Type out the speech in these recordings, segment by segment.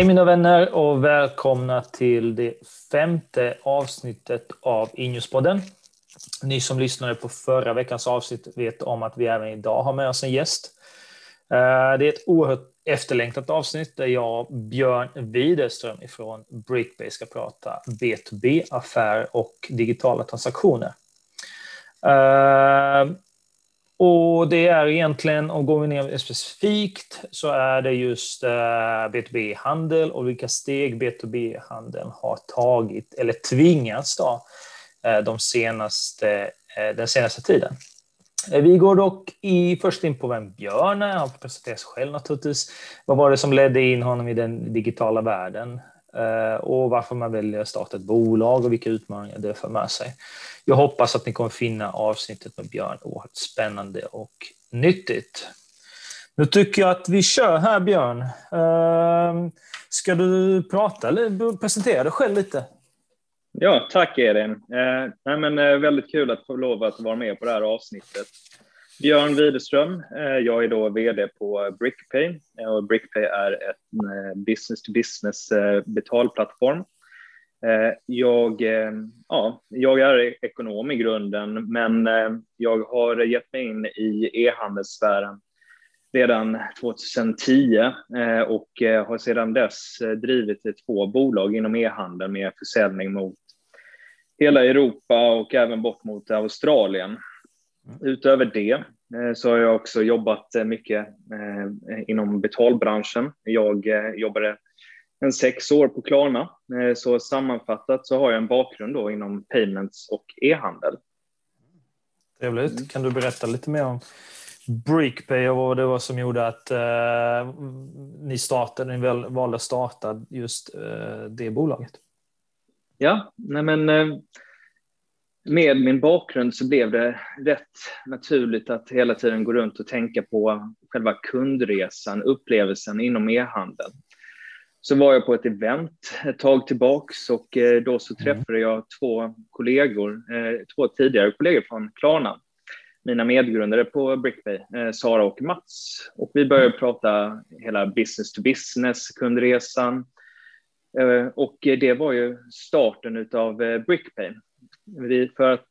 Hej mina vänner och välkomna till det femte avsnittet av Injuspodden. Ni som lyssnade på förra veckans avsnitt vet om att vi även idag har med oss en gäst. Eh, det är ett oerhört efterlängtat avsnitt där jag, Björn Widerström från Breakbase ska prata B2B-affär och digitala transaktioner. Eh, och det är egentligen, om går vi ner specifikt, så är det just eh, B2B-handel och vilka steg B2B-handeln har tagit, eller tvingats ta, eh, de senaste, eh, den senaste tiden. Vi går dock i, först in på vem Björn är. Han presenterar sig själv naturligtvis. Vad var det som ledde in honom i den digitala världen? Och varför man väljer att starta ett bolag och vilka utmaningar det för med sig. Jag hoppas att ni kommer finna avsnittet med Björn oerhört spännande och nyttigt. Nu tycker jag att vi kör här, Björn. Ehm, ska du prata eller presentera dig själv lite? Ja, tack Edin. Eh, nej, men, eh, väldigt kul att få lov att vara med på det här avsnittet. Björn Widerström, eh, jag är då VD på Brickpay eh, och Brickpay är en business to business betalplattform Eh, jag, eh, ja, jag är ekonom i grunden, men eh, jag har gett mig in i e-handelssfären redan 2010 och har sedan dess drivit två bolag inom e-handel med försäljning mot hela Europa och även bort mot Australien. Utöver det så har jag också jobbat mycket inom betalbranschen. Jag jobbade en sex år på Klarna. Eh, så sammanfattat så har jag en bakgrund då inom payments och e-handel. Trevligt. Mm. Kan du berätta lite mer om Brickpay och vad det var som gjorde att eh, ni startade, ni väl, valde att starta just eh, det bolaget? Ja, nej men eh, med min bakgrund så blev det rätt naturligt att hela tiden gå runt och tänka på själva kundresan, upplevelsen inom e-handeln så var jag på ett event ett tag tillbaks och eh, då så mm. träffade jag två kollegor, eh, två tidigare kollegor från Klarna, mina medgrundare på Brickpay, eh, Sara och Mats. Och vi började prata hela business to business, kundresan. Och det var ju starten av Brickpay. Vi, för att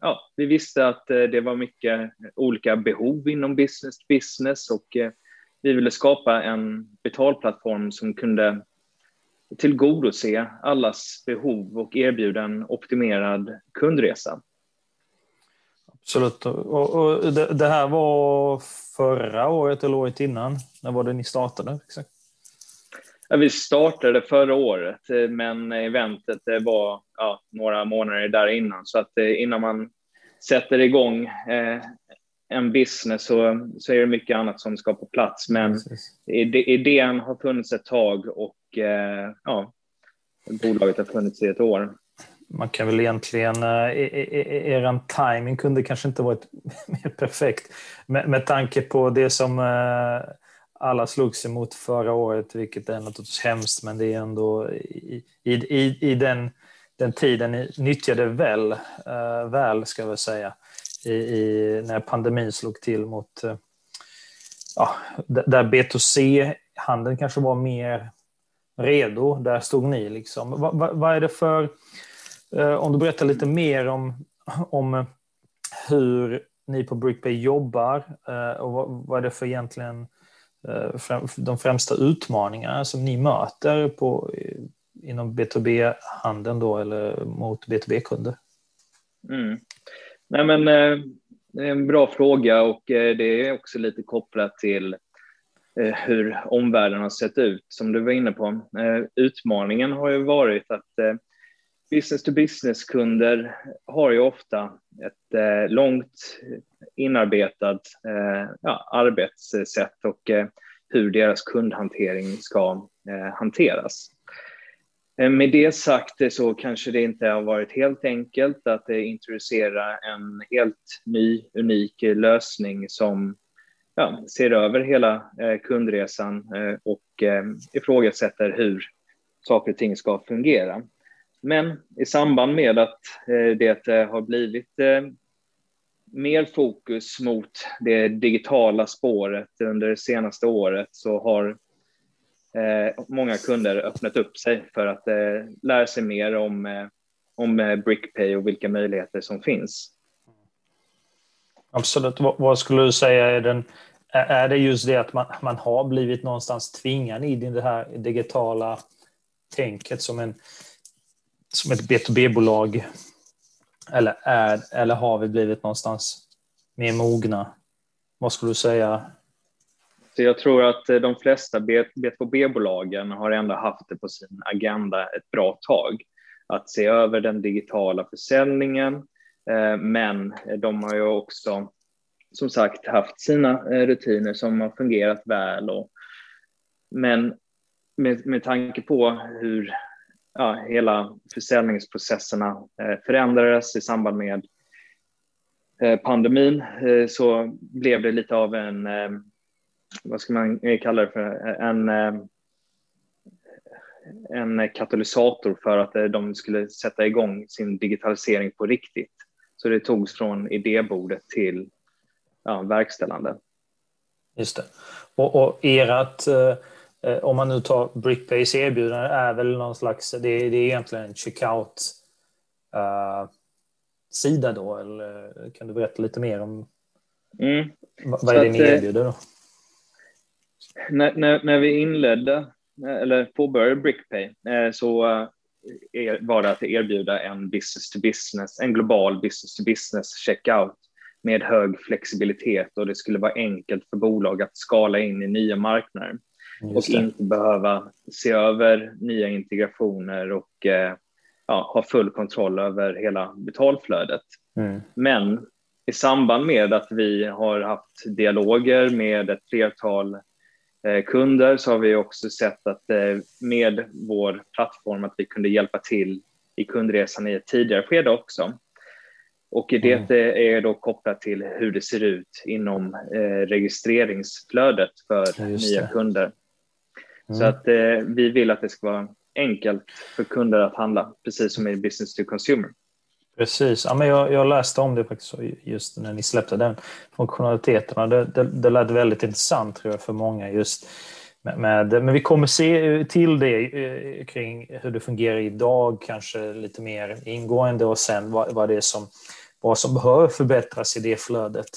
ja, vi visste att det var mycket olika behov inom business to business och vi ville skapa en betalplattform som kunde tillgodose allas behov och erbjuda en optimerad kundresa. Absolut. Och, och det, det, här var förra året eller året innan? När var det ni startade? Exakt? Ja, vi startade förra året, men eventet var ja, några månader där innan. Så att eh, innan man sätter igång eh, en business så, så är det mycket annat som ska på plats. Men idén har funnits ett tag och eh, ja, bolaget har funnits i ett år. Man kan väl egentligen, eh, er timing kunde kanske inte varit mer perfekt med, med tanke på det som eh, alla slogs emot förra året, vilket är naturligtvis hemskt, men det är ändå i, i, i den, den tiden ni nyttjade väl, uh, väl ska jag säga i, i, när pandemin slog till mot eh, ja, där B2C-handeln kanske var mer redo, där stod ni. Liksom. Vad, vad, vad är det för, eh, om du berättar lite mer om, om eh, hur ni på Brickbay jobbar eh, och vad, vad är det för egentligen eh, de främsta utmaningarna som ni möter på, inom B2B-handeln då eller mot B2B-kunder? Mm. Nej, men eh, det är en bra fråga och eh, det är också lite kopplat till eh, hur omvärlden har sett ut, som du var inne på. Utmaningen har ju varit att business to business-kunder har ju ofta ett långt inarbetat ja, arbetssätt och hur deras kundhantering ska hanteras. Eh, med det sagt eh, så kanske det inte har varit helt enkelt att eh, introducera en helt ny, unik lösning som ja, ser över hela kundresan och ifrågasätter hur saker och ting ska fungera. Men i samband med att det har blivit mer fokus mot det digitala spåret under det senaste året så har många kunder öppnat upp sig för att eh, lära sig mer om, eh, om eh, BrickPay och vilka möjligheter som finns. Absolut. Vad, vad skulle du säga är den är det just det att man, man har blivit någonstans tvingad in i det här digitala tänket som, en, som ett B2B-bolag? Eller, är, eller har vi blivit någonstans mer mogna? Vad skulle du säga? Så jag tror att eh, de flesta B2B-bolagen har ändå haft det på sin agenda ett bra tag. Att se över den digitala försäljningen, eh, men de har ju också som sagt haft sina eh, rutiner som har fungerat väl. Och, men med, med tanke på hur ja, hela försäljningsprocesserna förändrades i samband med pandemin så blev det lite av en, vad ska man kalla det för, en, en katalysator för att de skulle sätta igång sin digitalisering på riktigt. Så det togs från idébordet till ja, verkställande. Just det. Och, och erat, eh, om man nu tar Brickpays erbjudande, är väl någon slags, det, det är egentligen en checkout uh, sida då, eller kan du berätta lite mer om mm. vad är det ni eh, erbjuder då? När, när, när vi inledde, eller påbörjade Brickpay, så var det att erbjuda en business to business, en global business to business checkout med hög flexibilitet och det skulle vara enkelt för bolag att skala in i nya marknader och inte behöva se över nya integrationer och eh, ja, ha full kontroll över hela betalflödet. Mm. Men i samband med att vi har haft dialoger med ett flertal eh, kunder så har vi också sett att eh, med vår plattform att vi kunde hjälpa till i kundresan i ett tidigare skede också. Och det mm. är då kopplat till hur det ser ut inom eh, registreringsflödet för nya kunder. Mm. Så att eh, vi vill att det ska vara enkelt för kunder att handla, precis som i business to consumer. Precis, ja, men jag, jag läste om det faktiskt just när ni släppte den funktionaliteten. Det, det, det lät väldigt intressant tror jag för många just med, med, men vi kommer se till det eh, kring hur det fungerar idag, kanske lite mer ingående och sen vad, vad det är som vad som behöver förbättras i det flödet.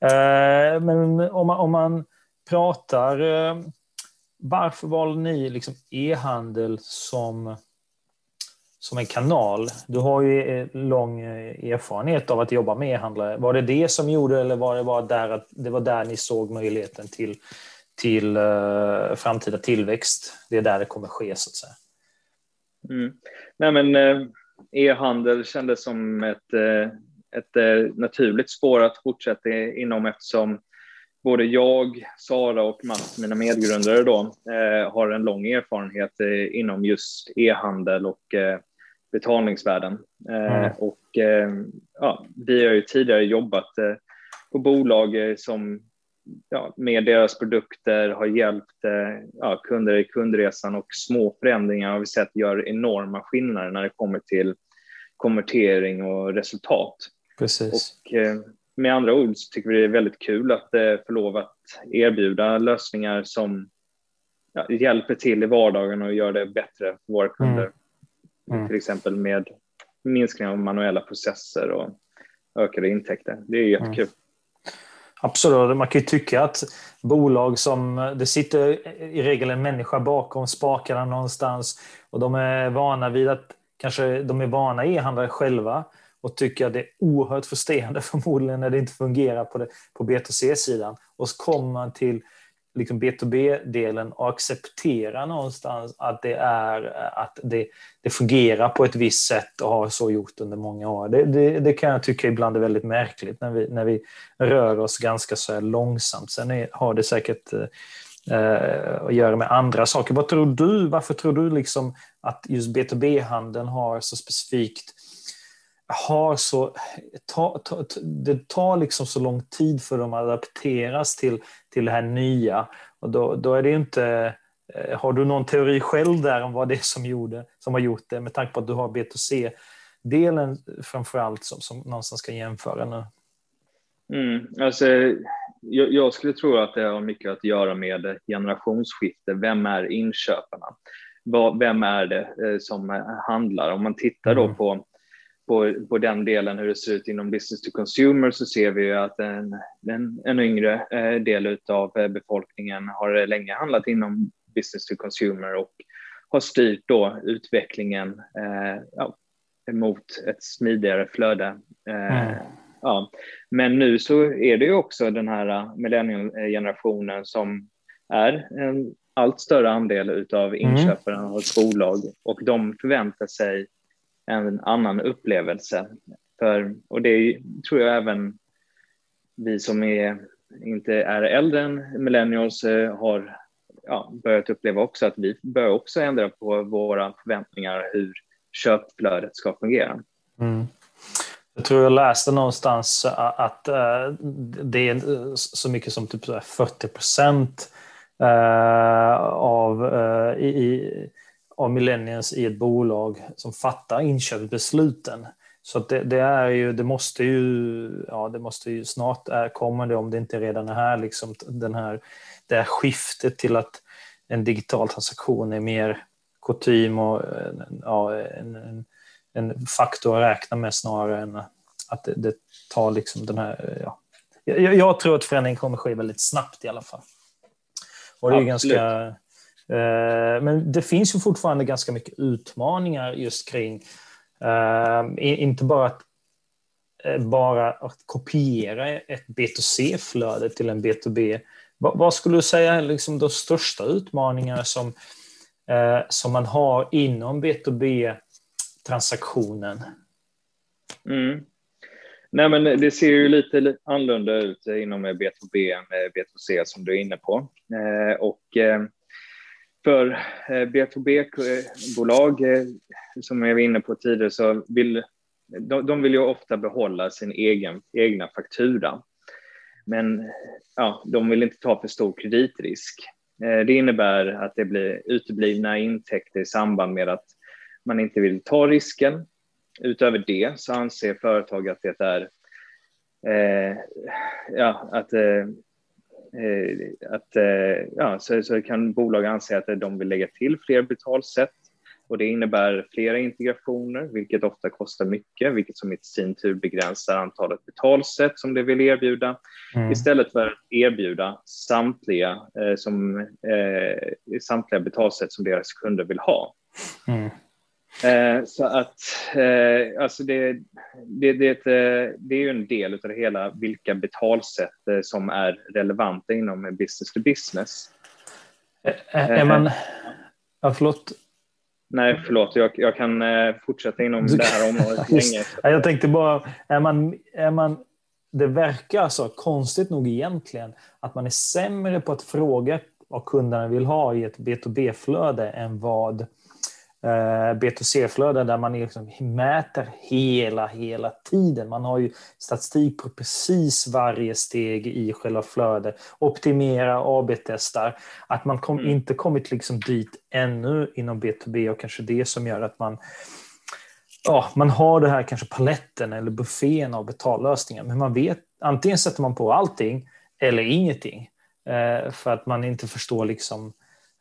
Eh, men om man, om man pratar, eh, varför valde ni liksom e-handel som, som en kanal? Du har ju eh, lång eh, erfarenhet av att jobba med e-handlare. Var det det som gjorde eller var det bara där att det var där ni såg möjligheten till, till uh, framtida tillväxt? Det är där det kommer ske så att säga. Mm. Nej, men e-handel kändes som ett ett naturligt spår att fortsätta inom eftersom både jag, Sara och Mats, mina medgrundare, då, eh, har en lång erfarenhet eh, inom just e-handel och eh, betalningsvärlden. Eh, mm. Och eh, ja, vi har ju tidigare jobbat på bolag som ja, med deras produkter har hjälpt ja, kunder i kundresan och små förändringar har vi sett gör enorma skillnader när det kommer till konvertering och resultat. Precis. Och eh, med andra ord så tycker vi det är väldigt kul att eh, få lov att erbjuda lösningar som ja, hjälper till i vardagen och gör det bättre för våra kunder. Mm. Mm. Till exempel med minskning av manuella processer och ökade intäkter. Det är jättekul. Mm. Absolut, man kan ju tycka att bolag som, det sitter i regel en människa bakom spakarna någonstans och de är vana vid att, kanske de är vana e-handlare själva och tycker att det är oerhört frustrerande förmodligen när det inte fungerar på, det, på B2C-sidan. Och så kommer man till liksom B2B-delen och acceptera någonstans att det, är, att det, det fungerar på ett visst sätt och har så gjort under många år. Det, det, det kan jag tycka ibland är väldigt märkligt när vi, när vi rör oss ganska så här långsamt. Sen är, har det säkert eh, att göra med andra saker. Vad tror du, varför tror du liksom att just B2B-handeln har så specifikt har så, ta, ta, det tar liksom så lång tid för dem att adapteras till, till det här nya. Och då, då är det inte, eh, har du någon teori själv där om vad det är som, gjorde, som har gjort det med tanke på att du har B2C-delen framför allt som, som någonstans ska jämföra nu? Mm, alltså, jag, jag, skulle tro att det har mycket att göra med generationsskifte. Vem är inköparna? vem är det eh, som handlar? Om man tittar då mm. på, på, på den delen hur det ser ut inom business to consumer så ser vi ju att en, en, en yngre eh, del av befolkningen har länge handlat inom business to consumer och har styrt då utvecklingen eh, ja, mot ett smidigare flöde. Eh, mm. ja. Men nu så är det ju också den här millennialgenerationen som är en allt större andel av mm. inköparna mm. hos bolag och de förväntar sig en annan upplevelse. För, och det tror jag även vi som är, inte är äldre än millennials eh, har ja, börjat uppleva också att vi bör också ändra på våra förväntningar hur köpflödet ska fungera. Mm. Jag tror jag läste någonstans eh, att eh, det är så mycket som typ 40 procent av, i, av millennials i ett bolag som fattar inköpsbesluten. Så det, det, är ju, det måste ju, ja, det måste ju snart komma det om det inte redan är här, liksom den här, det här skiftet till att en digital transaktion är mer kutym och ja, en, en, en, faktor att räkna med snarare än att det, det tar liksom den här, ja. Jag, jag, tror att förändringen kommer ske väldigt snabbt i alla fall. Och det är ganska, Eh, men det finns ju fortfarande ganska mycket utmaningar just kring, eh, inte bara att eh, bara att kopiera ett B2C-flöde till en B2B. Vad skulle du säga är liksom de största utmaningarna som, som man har inom B2B-transaktionen? Mm. Nej, men det ser ju lite annorlunda ut inom B2B än B2C som du är inne på. Och för eh, B2B-bolag, eh, som jag var inne på tidigare, så vill de, vill ju ofta behålla sin egen, egna faktura. Men ja, de vill inte ta för stor kreditrisk. Eh, det innebär att det blir uteblivna intäkter i samband med att man inte vill ta risken Utöver det så anser företag att det är eh, ja, att, eh, att eh, ja, så, så kan bolag anse att de vill lägga till fler betalsätt och det innebär flera integrationer, vilket ofta kostar mycket, vilket som i sin tur begränsar antalet betalsätt som de vill erbjuda, mm. istället för att erbjuda samtliga, eh, som, eh, samtliga betalsätt som deras kunder vill ha. Mm. Eh, så att eh, alltså det, det, det, eh, det, är ju en del av det hela, vilka betalsätt eh, som är relevanta inom business to business. Är man... Ja, förlåt. Nej, förlåt. Jag, jag kan fortsätta inom det här området länge. jag tänkte bara, är man, är man, det verkar så konstigt nog egentligen att man är sämre på att fråga vad kunderna vill ha i ett B2B-flöde än vad Eh, B2C-flöden där man liksom mäter hela, hela tiden. Man har ju statistik på precis varje steg i själva flödet. Optimera, AB-testar. Att man kom, mm. inte kommit liksom dit ännu inom B2B och kanske det som gör att man ja, man har det här kanske paletten eller buffén av betallösningar. Men man vet, antingen sätter man på allting eller ingenting. Eh, för att man inte förstår liksom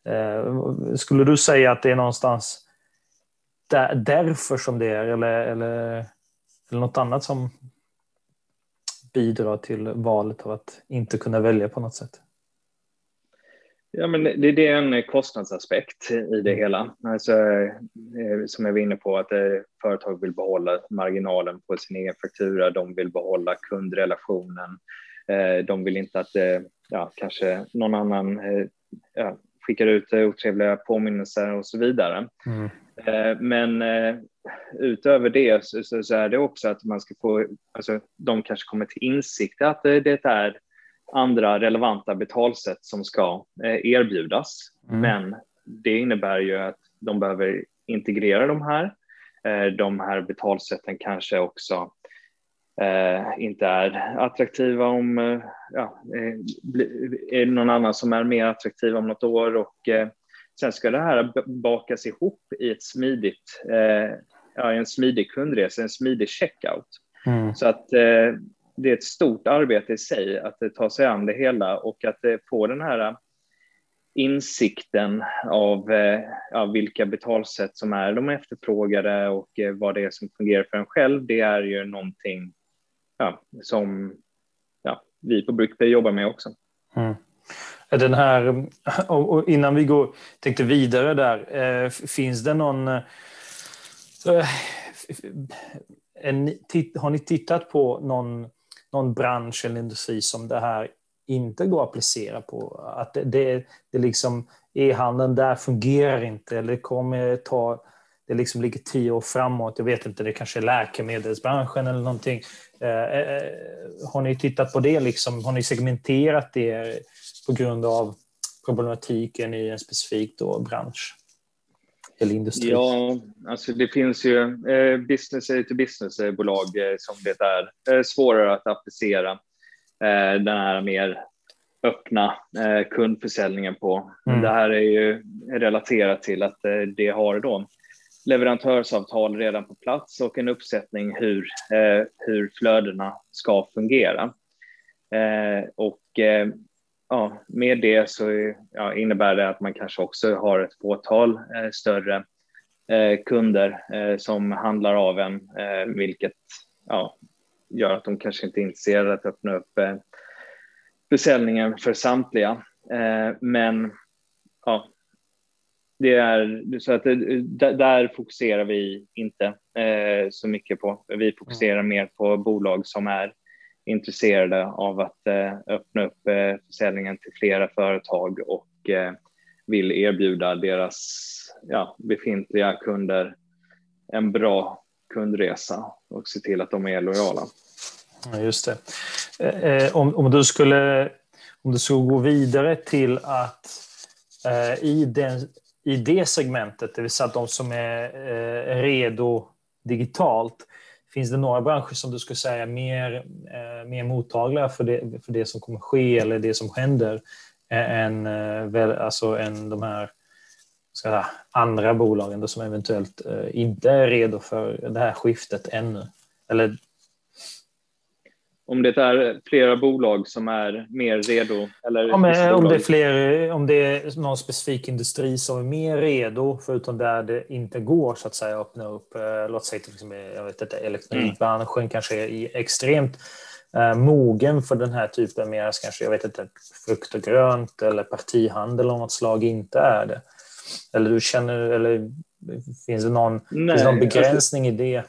eh, skulle du säga att det är någonstans där, därför som det är eller, eller, eller något annat som bidrar till valet av att inte kunna välja på något sätt? Ja, men det, det är en kostnadsaspekt i det hela. Alltså, eh, som jag var inne på, att eh, företag vill behålla marginalen på sin egen faktura. De vill behålla kundrelationen. Eh, de vill inte att ja, kanske någon annan ja, skickar ut otrevliga påminnelser och så vidare. Mm. Eh, men eh, utöver det så, så, är det också att man ska få, alltså de kanske kommer till insikt att det är andra relevanta betalsätt som ska eh, erbjudas. Mm. Men det innebär ju att de behöver integrera de här. De här betalsätten kanske också inte är attraktiva om, ja, är någon annan som är mer attraktiv om något år och Sen ska det här bakas ihop i ett smidigt, eh, ja, en smidig kundresa, en smidig checkout. Mm. Så att eh, det är ett stort arbete i sig att ta sig an det hela och att få den här insikten av ja, vilka betalsätt som är de efterfrågade och vad det är som fungerar för en själv, det är ju någonting ja, som ja, vi på Brickpay jobbar med också. Mm. Den här, och innan vi går, tänkte vidare där, eh, finns det någon eh, en, har ni tittat på någon, någon bransch eller industri som det här inte går att applicera på? Att det, det, det liksom, e-handeln där fungerar inte eller det kommer ta, det liksom ligger tio år framåt. Jag vet inte, det kanske är läkemedelsbranschen eller någonting. Eh, eh, eh har ni tittat på det? Liksom? Har ni segmenterat det på grund av problematiken i en specifik då, bransch? eller industri? Ja, alltså det finns ju eh, business to business-bolag eh, som det är eh, svårare att applicera eh, den här mer öppna eh, kundförsäljningen på. Mm. Det här är ju relaterat till att eh, det har då leverantörsavtal redan på plats och en uppsättning hur, hur flödena ska fungera. och ja, med det så ja, innebär det att man kanske också har ett fåtal eh, större eh, kunder eh, som handlar av en, eh, vilket ja, gör att de kanske inte är intresserade att öppna upp eh, försäljningen för samtliga. Eh, men ja, det är så att där fokuserar vi inte så mycket på. Vi fokuserar mer på bolag som är intresserade av att eh, öppna upp eh, försäljningen till flera företag och eh, vill erbjuda deras ja, befintliga kunder en bra kundresa och se till att de är lojala. Ja, just det. Om, om, du skulle, om du skulle gå vidare till att i, den, i det segmentet, det vill säga de som är redo digitalt, Finns det några branscher som du skulle säga är mer, eh, mer mottagliga för det, för det som kommer ske eller det som händer eh, än, eh, alltså, än de här säga, andra bolagen som eventuellt eh, inte är redo för det här skiftet ännu? Eller om det är flera bolag som är mer redo? Eller ja, men om, det är fler, om det är någon specifik industri som är mer redo, förutom där det inte går så att säga öppna upp. Eh, låt säga till exempel jag vet inte, elektronikbranschen mm. kanske är extremt eh, mogen för den här typen, mer kanske jag vet inte, frukt och grönt eller partihandel av något slag inte är det. Eller du känner, eller finns det någon, Nej, finns det någon begränsning alltså, i det?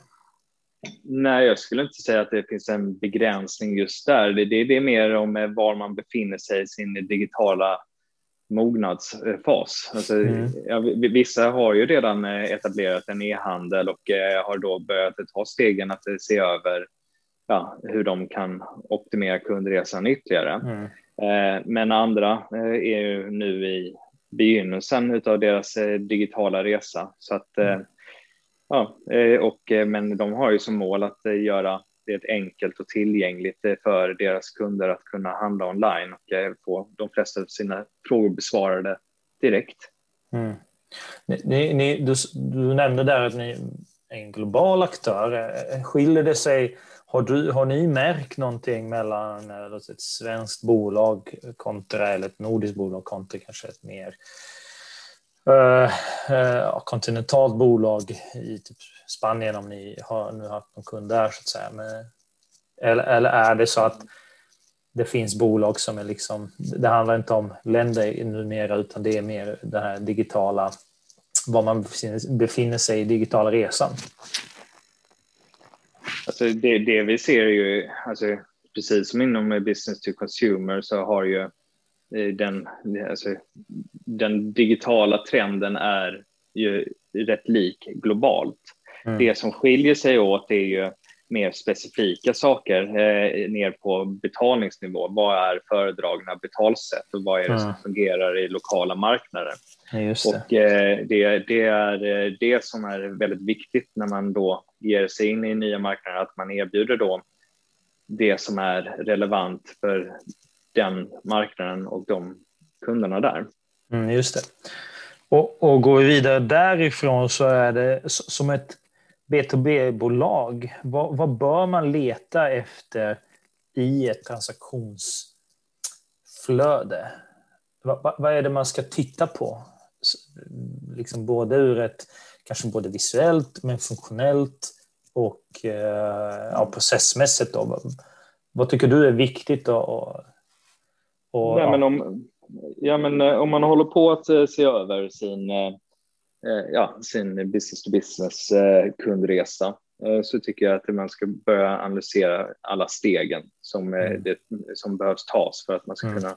Nej, jag skulle inte säga att det finns en begränsning just där. Det, det, det är mer om eh, var man befinner sig i sin digitala mognadsfas. Alltså, mm. ja, vissa har ju redan eh, etablerat en e-handel och eh, har då börjat ta stegen att se över ja, hur de kan optimera kundresan ytterligare. Mm. men andra är ju nu i begynnelsen av deras digitala resa. Så att mm Ja, eh, och, eh, men de har ju som mål att eh, göra det enkelt och tillgängligt för deras kunder att kunna handla online och få de flesta av sina frågor besvarade direkt. Mm. Ni, ni, du, du, nämnde där att ni är en global aktör. Skiljer det sig? Har, du, har ni märkt någonting mellan ett svenskt bolag kontra eller ett nordiskt bolag kontra kanske ett mer Eh, eh, kontinentalt bolag i typ Spanien om ni har nu haft någon kund där så att säga. Men, eller, eller är det så att det finns bolag som är liksom, det handlar inte om länder numera utan det är mer det här digitala, var man befinner sig i digitala resan. Alltså det, det vi ser är ju, alltså precis som inom business to consumer så har ju den, alltså, den digitala trenden är ju rätt lik globalt. Mm. Det som skiljer sig åt är ju mer specifika saker eh, ner på betalningsnivå. Vad är föredragna betalsätt och vad är det mm. som fungerar i lokala marknader? Det. Och eh, det, det, är eh, det som är väldigt viktigt när man då ger sig in i nya marknader, att man erbjuder då det som är relevant för den marknaden och de kunderna där. Mm, just det. Och, och går vi vidare därifrån så är det som ett B2B-bolag. Vad, vad, bör man leta efter i ett transaktionsflöde? Vad, vad är det man ska titta på? Liksom både ur ett, kanske både visuellt men funktionellt och eh, ja, processmässigt. Då. Vad tycker du är viktigt? Och, och, Nej, ja. men om, ja, men eh, om man håller på att eh, se över sin, ja, sin business to business kundresa så tycker jag att man ska börja analysera alla stegen som, mm. det, som behövs tas för att man ska mm. kunna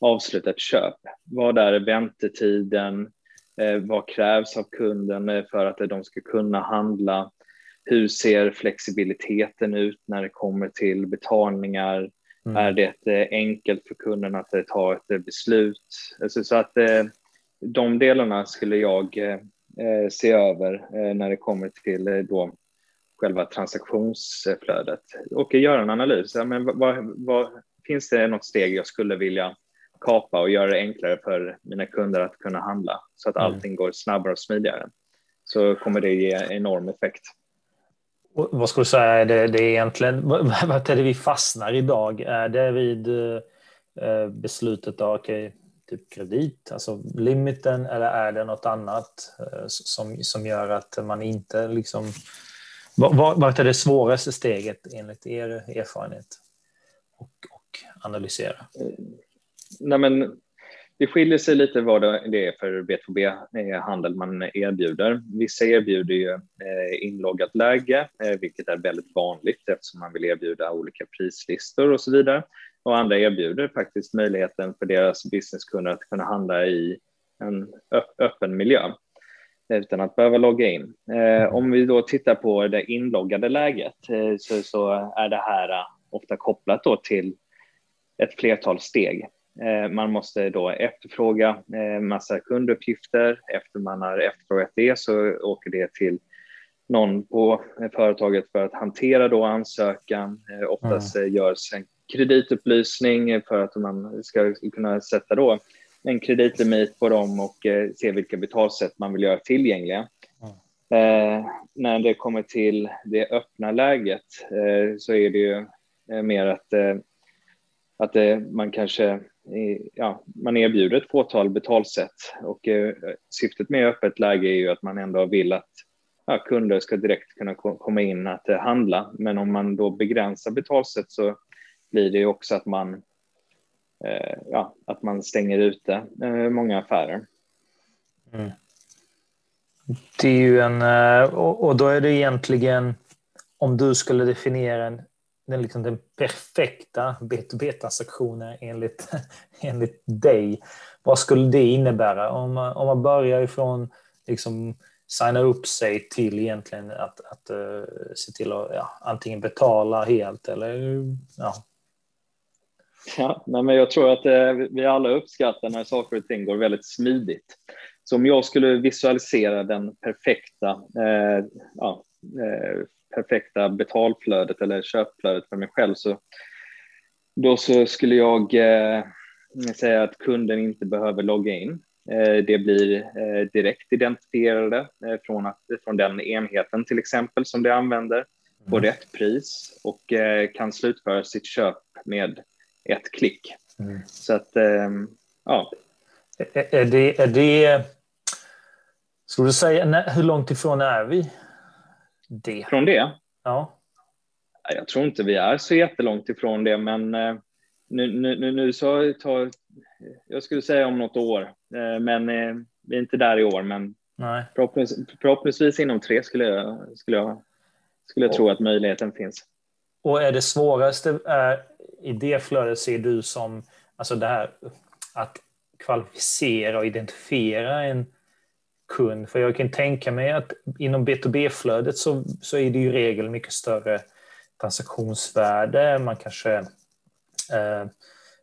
avsluta ett köp. Vad är väntetiden? Vad krävs av kunden för att de ska kunna handla? Hur ser flexibiliteten ut när det kommer till betalningar? Mm. Är det eh, enkelt för kunden att eh, ta ett eh, beslut? Alltså, så att de delarna skulle jag se över när det kommer till då själva transaktionsflödet och göra en analys. men vad, vad, finns det något steg jag skulle vilja kapa och göra det enklare för mina kunder att kunna handla så att mm. allting går snabbare och smidigare så kommer det ge enorm effekt. Vad ska du säga är det, det är egentligen, vad är det vi fastnar idag? Är det vid eh, eh, beslutet av okay, typ kredit, alltså limiten, eller är det något annat eh, som, som gör att man inte liksom... Vart är det svåraste steget enligt er erfarenhet och, och analysera? Nej, men det skiljer sig lite vad det är för B2B-handel eh, man erbjuder. Vissa erbjuder ju eh, inloggat läge, eh, vilket är väldigt vanligt eftersom man vill erbjuda olika prislistor och så vidare. Och andra erbjuder faktiskt möjligheten för deras businesskunder att kunna handla i en öppen miljö utan att behöva logga in. Om vi då tittar på det inloggade läget så, är det här ofta kopplat då till ett flertal steg. Eh, man måste då efterfråga eh, massa kunduppgifter. Efter man har efterfrågat det så åker det till någon på företaget för att hantera då ansökan. Eh, oftast mm. görs en kreditupplysning för att man ska kunna sätta då en kreditlimit på dem och se vilka betalsätt man vill göra tillgängliga. Mm. när det kommer till det öppna läget så är det ju mer att, att eh, man kanske eh, ja, man erbjuder ett fåtal betalsätt och eh, syftet med öppet läge är ju att man ändå vill att ja, kunder ska direkt kunna komma in att eh, handla. Men om man då begränsar betalsätt så blir det ju också att man, eh, ja, att man stänger ute eh, många affärer. Mm. Det är ju en, eh, och då är det egentligen om du skulle definiera en den, liksom den perfekta B2B-transaktionen enligt, enligt dig? Vad skulle det innebära om man, om man börjar ifrån liksom signa upp sig till egentligen att, att uh, se till att ja, antingen betala helt eller ja. Ja, nej, men jag tror att eh, vi alla uppskattar när saker och ting går väldigt smidigt. Så om jag skulle visualisera den perfekta eh, ja, eh, perfekta betalflödet eller köpflödet för mig själv så då så skulle jag eh, säga att kunden inte behöver logga in. Eh, det blir eh, direkt identifierade eh, från, att, från den enheten till exempel som det använder på mm. rätt pris och eh, kan slutföra sitt köp med ett klick. Mm. Så att, ehm, ja. Är, är, det, är det, skulle du säga, hur långt ifrån är vi det. Från det? Ja. Jag tror inte vi är så jättelångt ifrån det, men eh, nu, nu, nu så tar jag skulle säga om något år, eh, men eh, vi är inte där i år, men Nej. Förhoppningsvis, förhoppningsvis inom tre skulle jag, skulle jag, skulle jag tro att möjligheten finns. Och är det svåraste är, i det flödet ser du som alltså det här att kvalificera och identifiera en kund. För jag kan tänka mig att inom B2B-flödet så, så är det i regel mycket större transaktionsvärde. Man kanske eh,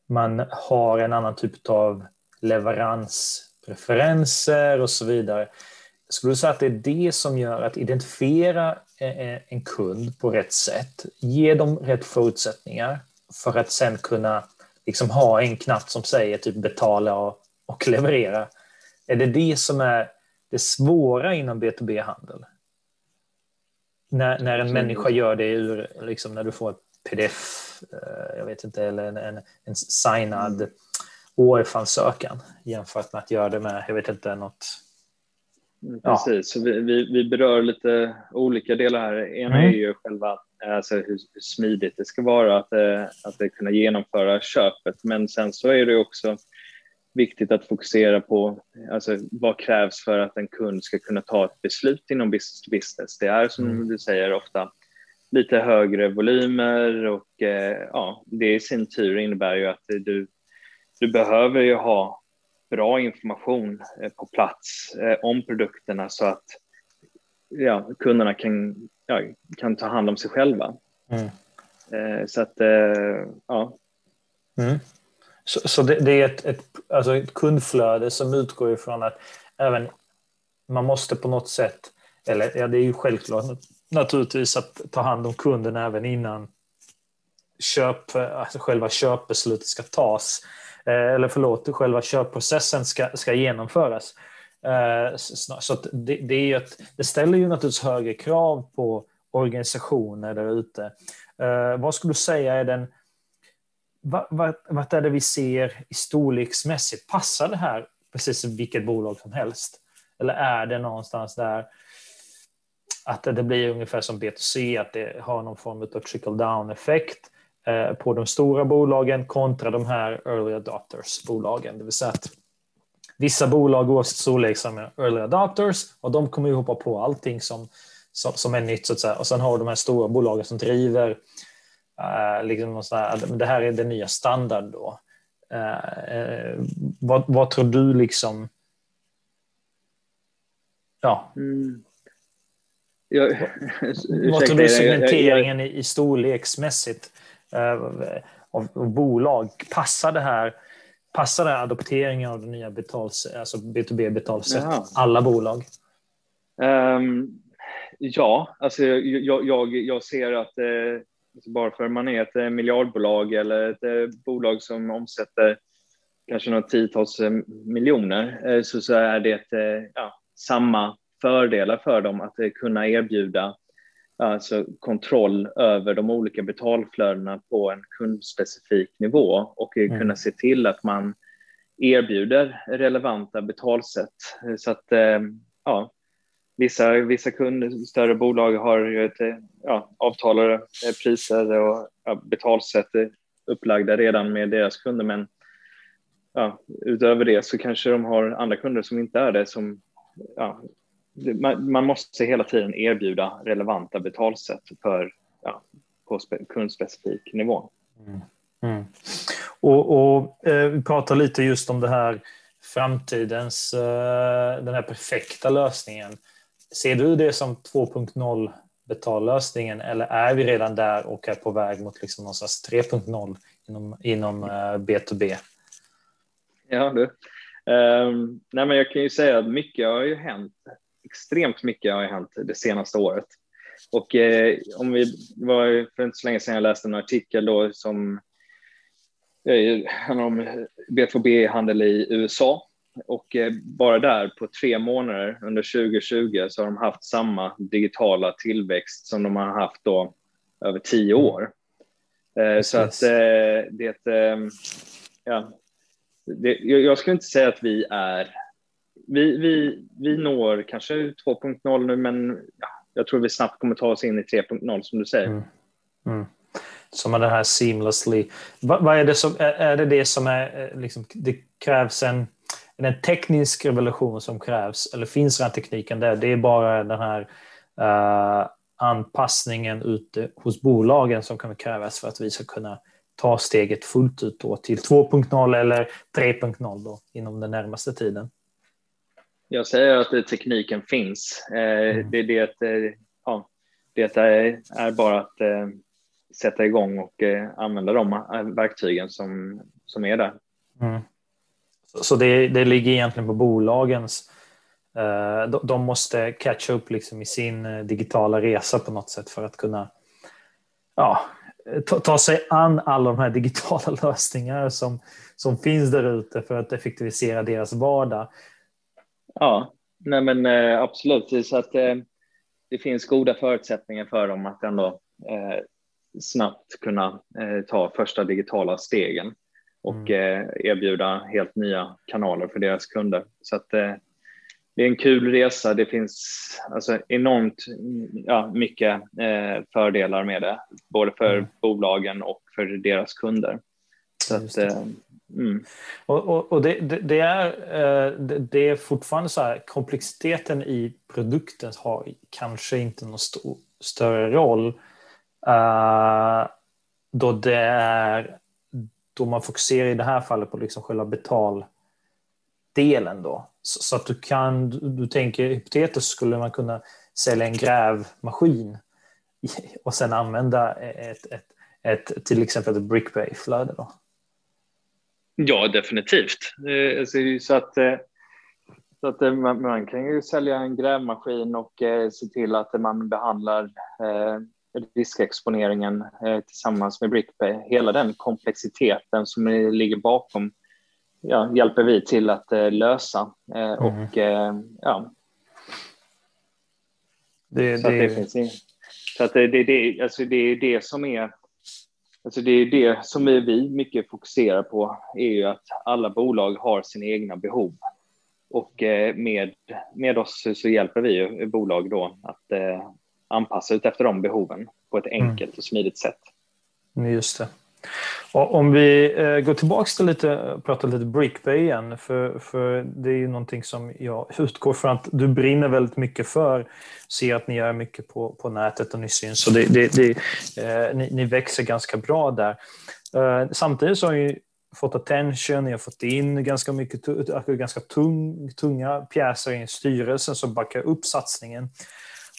man har en annan typ av leveranspreferenser och så vidare. Skulle du säga att det är det som gör att identifiera eh, en kund på rätt sätt, ge dem rätt förutsättningar för att sen kunna liksom ha en knapp som säger typ betala och, och leverera. Är det det som är det svåra inom B2B-handel. När, när en människa gör det ur, liksom när du får ett pdf eh, jag vet inte, eller en, en, en signad mm. OF-ansökan jämfört med att göra det med, jag vet inte, något mm, Precis, så vi, vi, vi, berör lite olika delar här. Ena mm. är ju själva alltså hur, hur, smidigt det ska vara att, eh, att det kunna genomföra köpet, men sen så är det också viktigt att fokusera på alltså, vad krävs för att en kund ska kunna ta ett beslut inom business to business. Det är som mm. du säger ofta lite högre volymer och eh, ja, det i sin tur innebär ju att du, du behöver ju ha bra information eh, på plats eh, om produkterna så att ja, kunderna kan, ja, kan ta hand om sig själva. Mm. Eh, så att, eh, ja. Mm. Så, så det, det, är ett, ett, alltså ett kundflöde som utgår ifrån att även man måste på något sätt, eller ja, det är ju självklart naturligtvis att ta hand om kunden även innan köp, alltså själva köpbeslutet ska tas. Eh, eller förlåt, själva köpprocessen ska, ska genomföras. Eh, så det, det, är ett, det ställer ju naturligtvis högre krav på organisationer där ute. Eh, vad skulle du säga är den vart är det vi ser i storleksmässigt? Passar det här precis vilket bolag som helst? Eller är det någonstans där att det blir ungefär som B2C, att det har någon form av trickle down effekt eh, på de stora bolagen kontra de här early adopters-bolagen. Det vill säga att vissa bolag oavsett storlek som är early adopters och de kommer ju hoppa på allting som, som, som är nytt så att säga. Och sen har du de här stora bolagen som driver Uh, liksom här, det här är den nya standard då. Uh, vad, vad, tror du liksom? Ja. Mm. Jag, vad tror du segmenteringen i, i storleksmässigt av, av bolag? Passar det här Passar det adopteringen av det nya betals, alltså B2B-betalsätt alla bolag? Um, ja, alltså jag, jag, jag ser att eh, Alltså bara för att man är ett eh, miljardbolag eller ett eh, bolag som omsätter kanske några tiotals eh, miljoner så, så är det ja, samma fördelar för dem att kunna erbjuda alltså kontroll över de olika betalflödena på en kundspecifik nivå och mm. kunna se till att man erbjuder relevanta betalsätt. Så att ja, Vissa, vissa kunder, större bolag har ett, eh, ja, avtalade eh, priser och ja, betalsätt upplagda redan med deras kunder, men ja, utöver det så kanske de har andra kunder som inte är det. Som, ja, man, man måste hela tiden erbjuda relevanta betalsätt för, ja, på kundspecifik nivå. Mm. Mm. Och, och eh, vi pratar lite just om det här framtidens, eh, den här perfekta lösningen. Ser du det som 2.0 betallösningen eller är vi redan där och är på väg mot liksom någonstans 3.0 inom, inom eh, B2B? Ja du. Um, nej men jag kan ju säga att mycket har ju hänt. Extremt mycket har ju hänt det senaste året. Och eh, om vi det var för inte så länge sedan jag läste en artikel då som eh, handlar om B2B-handel i USA och eh, bara där på tre månader under 2020 så har de haft samma digitala tillväxt som de har haft då över tio mm. år. Precis. Så att eh, det, ja, det, jag skulle inte säga att vi är, vi, vi, vi når kanske 2.0 nu men ja, jag tror vi snabbt kommer ta oss in i 3.0 som du säger. Mm. Mm. Som är det här seamlessly. Vad, är det som, är, det det som är, eh, liksom, det krävs en en teknisk revolution som krävs, eller finns redan tekniken där, det är bara den här uh, anpassningen ute hos bolagen som kommer krävas för att vi ska kunna ta steget fullt ut då till 2.0 eller 3.0 då inom den närmaste tiden. Jag säger att tekniken finns. Eh, mm. Det, det, eh, ja, det är, är bara att sätta igång och använda de verktygen som, som är där. Mm. Så det, det ligger egentligen på bolagens eh, de måste catcha upp liksom i sin eh, digitala resa på något sätt för att kunna ja, ta, ta sig an alla de här digitala lösningar som, som finns där ute för att effektivisera deras vardag. Ja, nej men eh, absolut. Så att eh, det finns goda förutsättningar för dem att ändå eh, snabbt kunna ta första digitala stegen och mm. erbjuda helt nya kanaler för deras kunder. Så att det är en kul resa. Det finns alltså enormt ja, mycket eh, fördelar med det, både för mm. bolagen och för deras kunder. Så att, eh, mm. Och, och, och det, det, det, är, eh, det är fortfarande så här, komplexiteten i produkten har kanske inte någon stor, större roll uh, då det är då man fokuserar i det här fallet på liksom själva betaldelen då. Så, så att du kan, du, du tänker hypotetiskt skulle man kunna sälja en grävmaskin och sen använda ett, ett, ett till exempel ett BrickBay-flöde då? Ja, definitivt. Eh, alltså, så att, eh, så att eh, man, man kan ju sälja en grävmaskin och se till att man behandlar riskexponeringen tillsammans med BrickBay. Hela den komplexiteten som ligger bakom ja, hjälper vi till att eh, lösa. Eh, mm. Och eh, ja. Det, så det, det finns så att det, det, det, alltså det är det som är Alltså det är det som vi mycket fokuserar på, är ju att alla bolag har sina egna behov. Och med, med oss så hjälper vi bolag då att anpassa ut efter de behoven på ett mm. enkelt och smidigt sätt. Just det. Och om vi eh, går tillbaka till lite, pratar lite Brickbay igen, för, för det är ju någonting som jag utgår från att du brinner väldigt mycket för. Ser att ni gör mycket på, på nätet och ni syns, så det, det, det eh, ni, ni, växer ganska bra där. Eh, samtidigt så har ni fått attention, ni har fått in ganska mycket ganska tung, tunga pjäser i styrelsen som backar upp satsningen.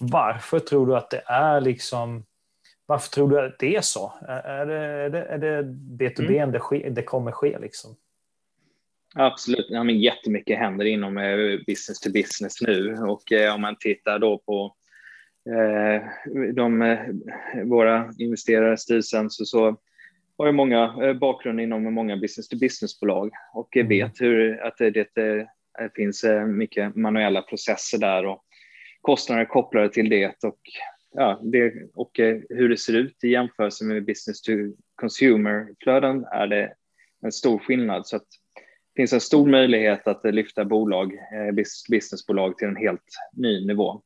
Varför tror du att det är liksom varför tror du att det är så? Är det, är det, är det B2B mm. det, det kommer ske? Liksom? Absolut, ja, men jättemycket händer inom eh, business to business nu och eh, om man tittar då på eh, de, eh, våra investerare, styrelsen, så, så har ju många eh, bakgrund inom många business to business-bolag och mm. vet hur att det, det, det finns mycket manuella processer där och kostnader kopplade till det och ja, det, och eh, hur det ser ut i jämförelse med business to consumer-flöden är det en stor skillnad. Så att det finns en stor möjlighet att lyfta bolag, eh, businessbolag till en helt ny nivå.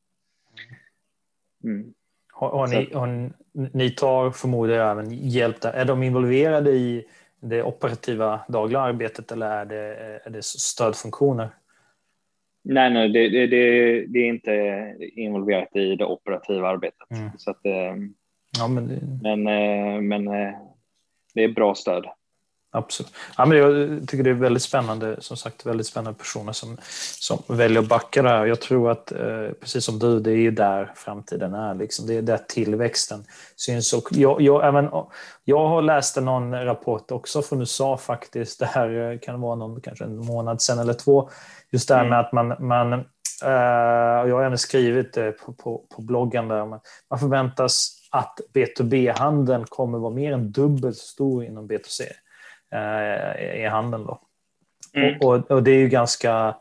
Mm. Har, har, ni, har, ni tar förmodar jag även hjälp där. Är de involverade i det operativa dagliga arbetet eller är det, är det stödfunktioner? Nej, nej det, det, det, det, är inte involverat i det operativa arbetet. Mm. Så att, eh, ja, men, det... men, eh, men eh, det är bra stöd. Absolut. Ja, men jag tycker det är väldigt spännande, som sagt, väldigt spännande personer som, som väljer att backa där. Jag tror att, precis som du, det är ju där framtiden är. Liksom. Det är där tillväxten syns. Och jag, jag, även, jag har läst någon rapport också från USA faktiskt, det här kan vara någon, kanske en månad sedan eller två, Just det här med mm. att man, man uh, jag har även skrivit det på, på, på bloggen där, man, man förväntas att B2B-handeln kommer vara mer än dubbelt så stor inom B2C uh, i handeln. Då. Mm. Och, och, det är ju ganska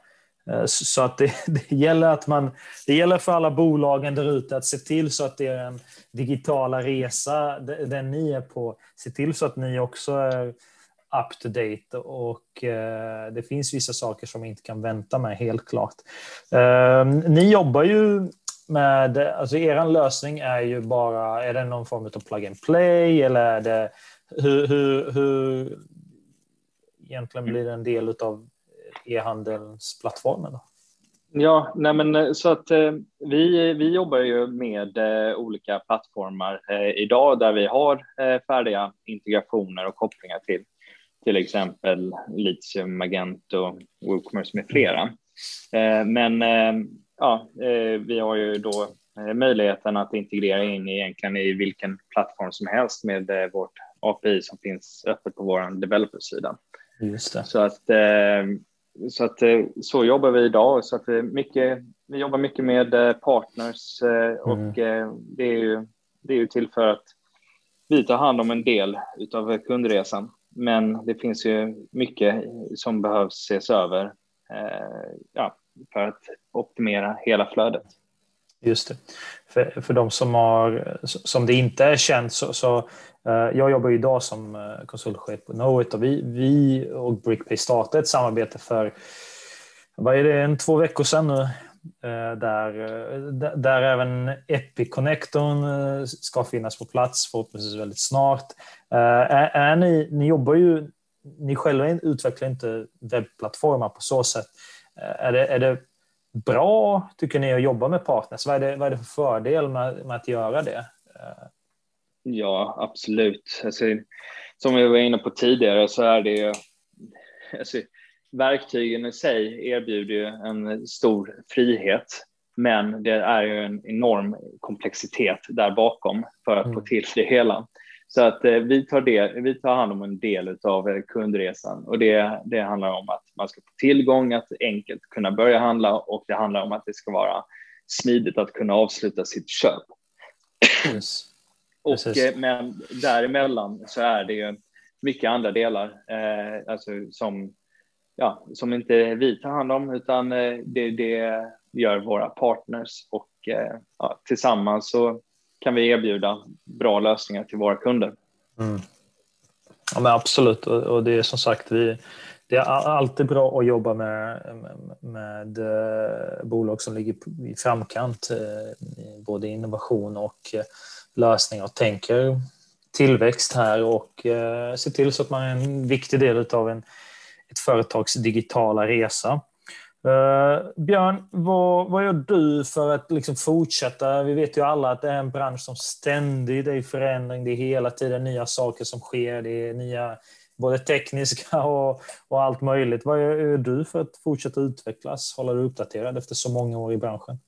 uh, så att det, det, gäller att man, det gäller för alla bolagen där ute att se till så att det är en digitala resa den ni är på. Se till så att ni också är up to date och eh, det finns vissa saker som inte kan vänta med helt klart. Eh, ni jobbar ju med, alltså er lösning är ju bara, är det någon form av plug and play eller är det, hur, hur, hur egentligen blir det en del av e-handelsplattformen? Då? Ja, nej men eh, så att eh, vi, vi jobbar ju med eh, olika plattformar eh, idag där vi har eh, färdiga integrationer och kopplingar till till exempel Litium, Magento, WooCommerce med flera. Eh, men eh, ja, eh, vi har ju då eh, möjligheten att integrera in egentligen i vilken plattform som helst med eh, vårt API som finns öppet på vår developer-sida. Just det. Så att, så att så jobbar vi idag. Så att mycket, vi jobbar mycket med partners och mm. det, är ju, det är ju till för att vi tar hand om en del av kundresan men det finns ju mycket som behövs ses över eh, ja, för att optimera hela flödet. Just det. För, för de som, har, som det inte är känt så, så Eh, jag jobbar idag som eh, konsultchef på Knowit och vi, vi och Brickpay startade ett samarbete för vad är det, en två veckor sedan nu eh, där, där även Epic-connectorn ska finnas på plats förhoppningsvis väldigt snart. Är, är ni, ni jobbar ju, ni själva utvecklar inte webbplattformar på så sätt. Är det, är det bra, tycker ni, att jobba med partners? Vad är det, vad är det för fördel med, med att göra det? Ja, absolut. Alltså, som vi var inne på tidigare så är det ju... Alltså, verktygen i sig erbjuder ju en stor frihet, men det är ju en enorm komplexitet där bakom för att mm. få till det hela. Så att eh, vi, tar det, vi tar hand om en del av eh, kundresan och det, det handlar om att man ska få tillgång, att enkelt kunna börja handla och det handlar om att det ska vara smidigt att kunna avsluta sitt köp. Yes. Och, eh, men däremellan så är det ju mycket andra delar eh, alltså som, ja, som inte vi tar hand om utan det, det gör våra partners och eh, ja, tillsammans så kan vi erbjuda bra lösningar till våra kunder. Mm. Ja, men absolut, och, och, det är som sagt, vi, det är alltid bra att jobba med, med, med eh, bolag som ligger i framkant, eh, både innovation och eh, lösningar och tänker tillväxt här och eh, se till så att man är en viktig del av en, ett företags digitala resa. Uh, Björn, vad, vad gör du för att liksom fortsätta? Vi vet ju alla att det är en bransch som ständigt är i förändring. Det är hela tiden nya saker som sker. Det är nya, både tekniska och, och allt möjligt. Vad gör, gör du för att fortsätta utvecklas? Hålla dig uppdaterad efter så många år i branschen?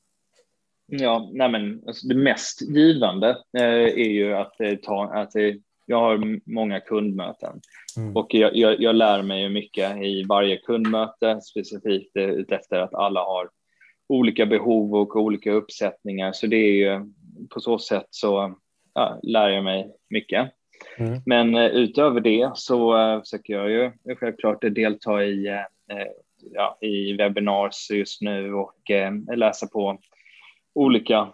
Ja, nej men, alltså det mest givande eh, är ju att, eh, ta, att eh, jag har många kundmöten mm. och jag, jag, jag, lär mig mycket i varje kundmöte specifikt eh, utefter att alla har olika behov och olika uppsättningar. Så det är ju på så sätt så ja, lär jag mig mycket. Mm. Men uh, utöver det så uh, försöker jag ju självklart delta i, ja, i webinars just nu och läsa på olika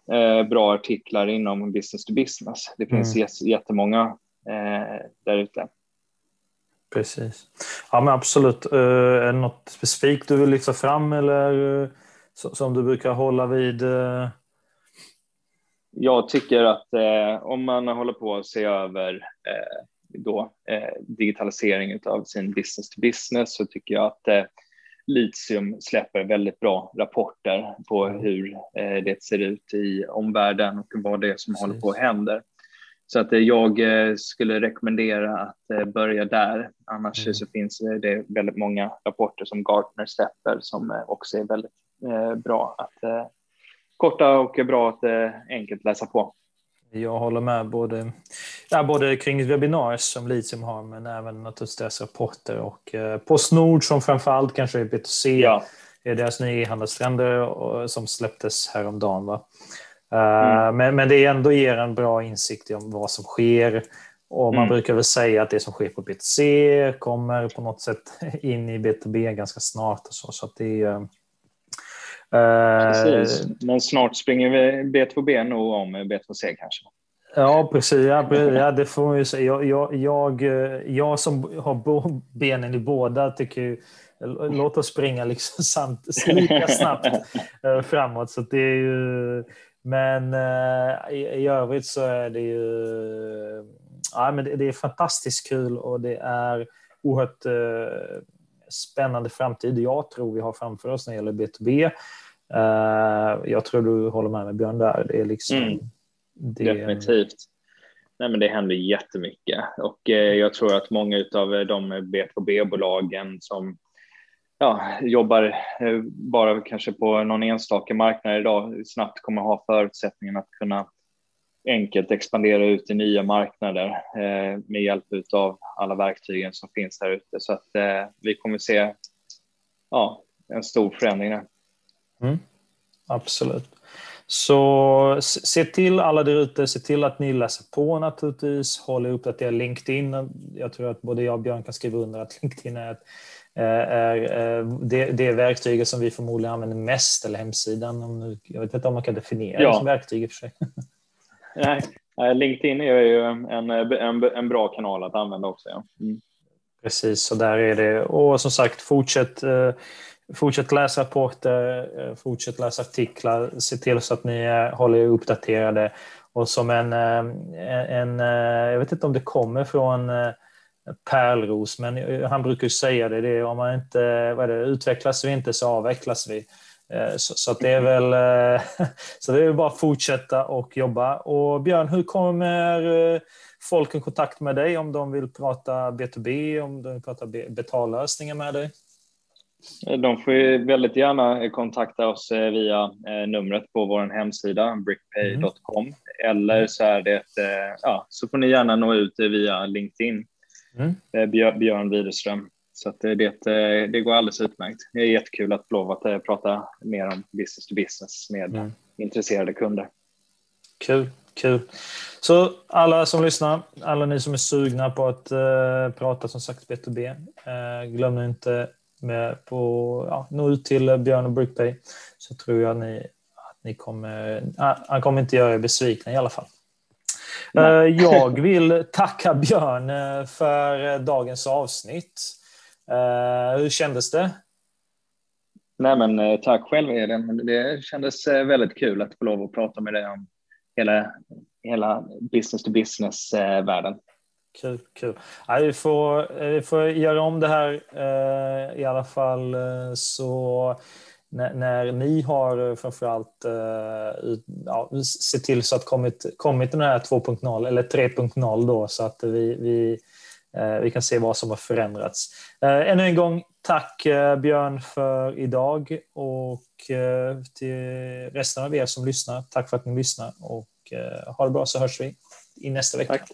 bra artiklar inom business to business. Det finns mm. jättemånga eh, där ute. Precis. Ja, men absolut. Eh, är det något specifikt du vill lyfta fram eller eh, som du brukar hålla vid? Eh? Jag tycker att eh, om man håller på att se över eh, då, eh, digitalisering av sin business to business så tycker jag att eh, Litium släpper väldigt bra rapporter på hur det ser ut i omvärlden och vad det är som Precis. håller på att hända. Så att eh, jag eh, skulle rekommendera att eh, börja där. Annars mm. så finns det väldigt många rapporter som Gartner släpper som också är väldigt bra att korta och bra att enkelt läsa på. Jag håller med både, ja, både kring webbinarier som Litium har men även naturligtvis deras rapporter och Postnord som framförallt kanske är B2C. Ja. är deras nya e-handelstrender som släpptes häromdagen. Va? Mm. Men, men det ändå ger en bra insikt om vad som sker. Och man mm. brukar väl säga att det som sker på B2C kommer på något sätt in i B2B ganska snart. Och så, så det är, uh, Precis, men snart springer vi B2B nog om B2C kanske. Ja, precis. Ja, det får man ju säga. Jag, jag, jag, jag som har benen i båda tycker ju, låt oss springa liksom samt, lika snabbt framåt. Så det är ju men eh, i, övrigt så är det ju ja, men det, är fantastiskt kul och det är oerhört eh, spännande framtid jag tror vi har framför oss när det gäller B2B. Eh, jag tror du håller med mig Björn där. Det är liksom, mm, det... Definitivt. Nej, men det händer jättemycket och eh, jag tror att många av de B2B-bolagen som ja, jobbar eh, bara kanske på någon enstaka marknad idag snabbt kommer ha förutsättningen att kunna enkelt expandera ut i nya marknader eh, med hjälp av alla verktygen som finns där ute. Så att eh, vi kommer se ja, en stor förändring där. Mm, absolut. Så se till alla där ute, se till att ni läser på naturligtvis, håll er uppdaterade LinkedIn. Jag tror att både jag och Björn kan skriva under att LinkedIn är ett är det, det verktyget som vi förmodligen använder mest, eller hemsidan. Jag vet inte om man kan definiera ja. det som verktyg i och för sig. Nej, LinkedIn är ju en, en, en bra kanal att använda också. Ja. Mm. Precis, så där är det. Och som sagt, fortsätt, eh, fortsätt läsa rapporter, eh, fortsätt läsa artiklar, se till så att ni eh, håller er uppdaterade. Och som en, en, jag vet inte om det kommer från Pärlros, men han brukar säga det, det är, om man inte vad är det, utvecklas vi inte så avvecklas vi. Eh, så, så det är väl eh, så det är bara att fortsätta och jobba. Och Björn, hur kommer eh, folk i kontakt med dig om de vill prata B2B, om de vill prata betallösningar med dig? De får väldigt gärna kontakta oss via numret på vår hemsida brickpay.com mm. eller så är det ja, så får ni gärna nå ut via LinkedIn. Mm. Björn Widerström. Så det, det går alldeles utmärkt. Det är jättekul att få att eh, prata mer om business to business med mm. intresserade kunder. Kul, kul. Så alla som lyssnar, alla ni som är sugna på att uh, prata som sagt B2B, uh, eh, glöm inte med på, ja, nå ut till Björn och Brickpay så tror jag att ni, att ni kommer, uh, han kommer inte göra er besvikna i alla fall. Nej. Jag vill tacka Björn för dagens avsnitt. Uh, hur kändes det? Nej, men eh, tack själv Edin. Det kändes eh, väldigt kul att få lov att prata med dig om hela, hela business to business världen. Kul, kul. Ja, vi, får, vi får göra om det här i alla fall så när, när ni har framförallt ja, se till så att kommit, kommit den här 2.0 eller 3.0 då så att vi, vi Eh, vi kan se vad som har förändrats. Eh, ännu en gång, tack eh, Björn för idag och till resten av er som lyssnar, tack för att ni lyssnar och ha det bra så hörs vi i nästa vecka. Tack.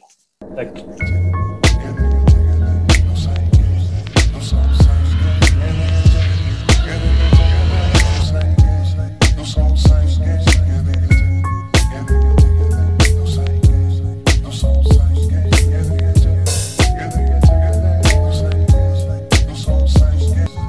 tack.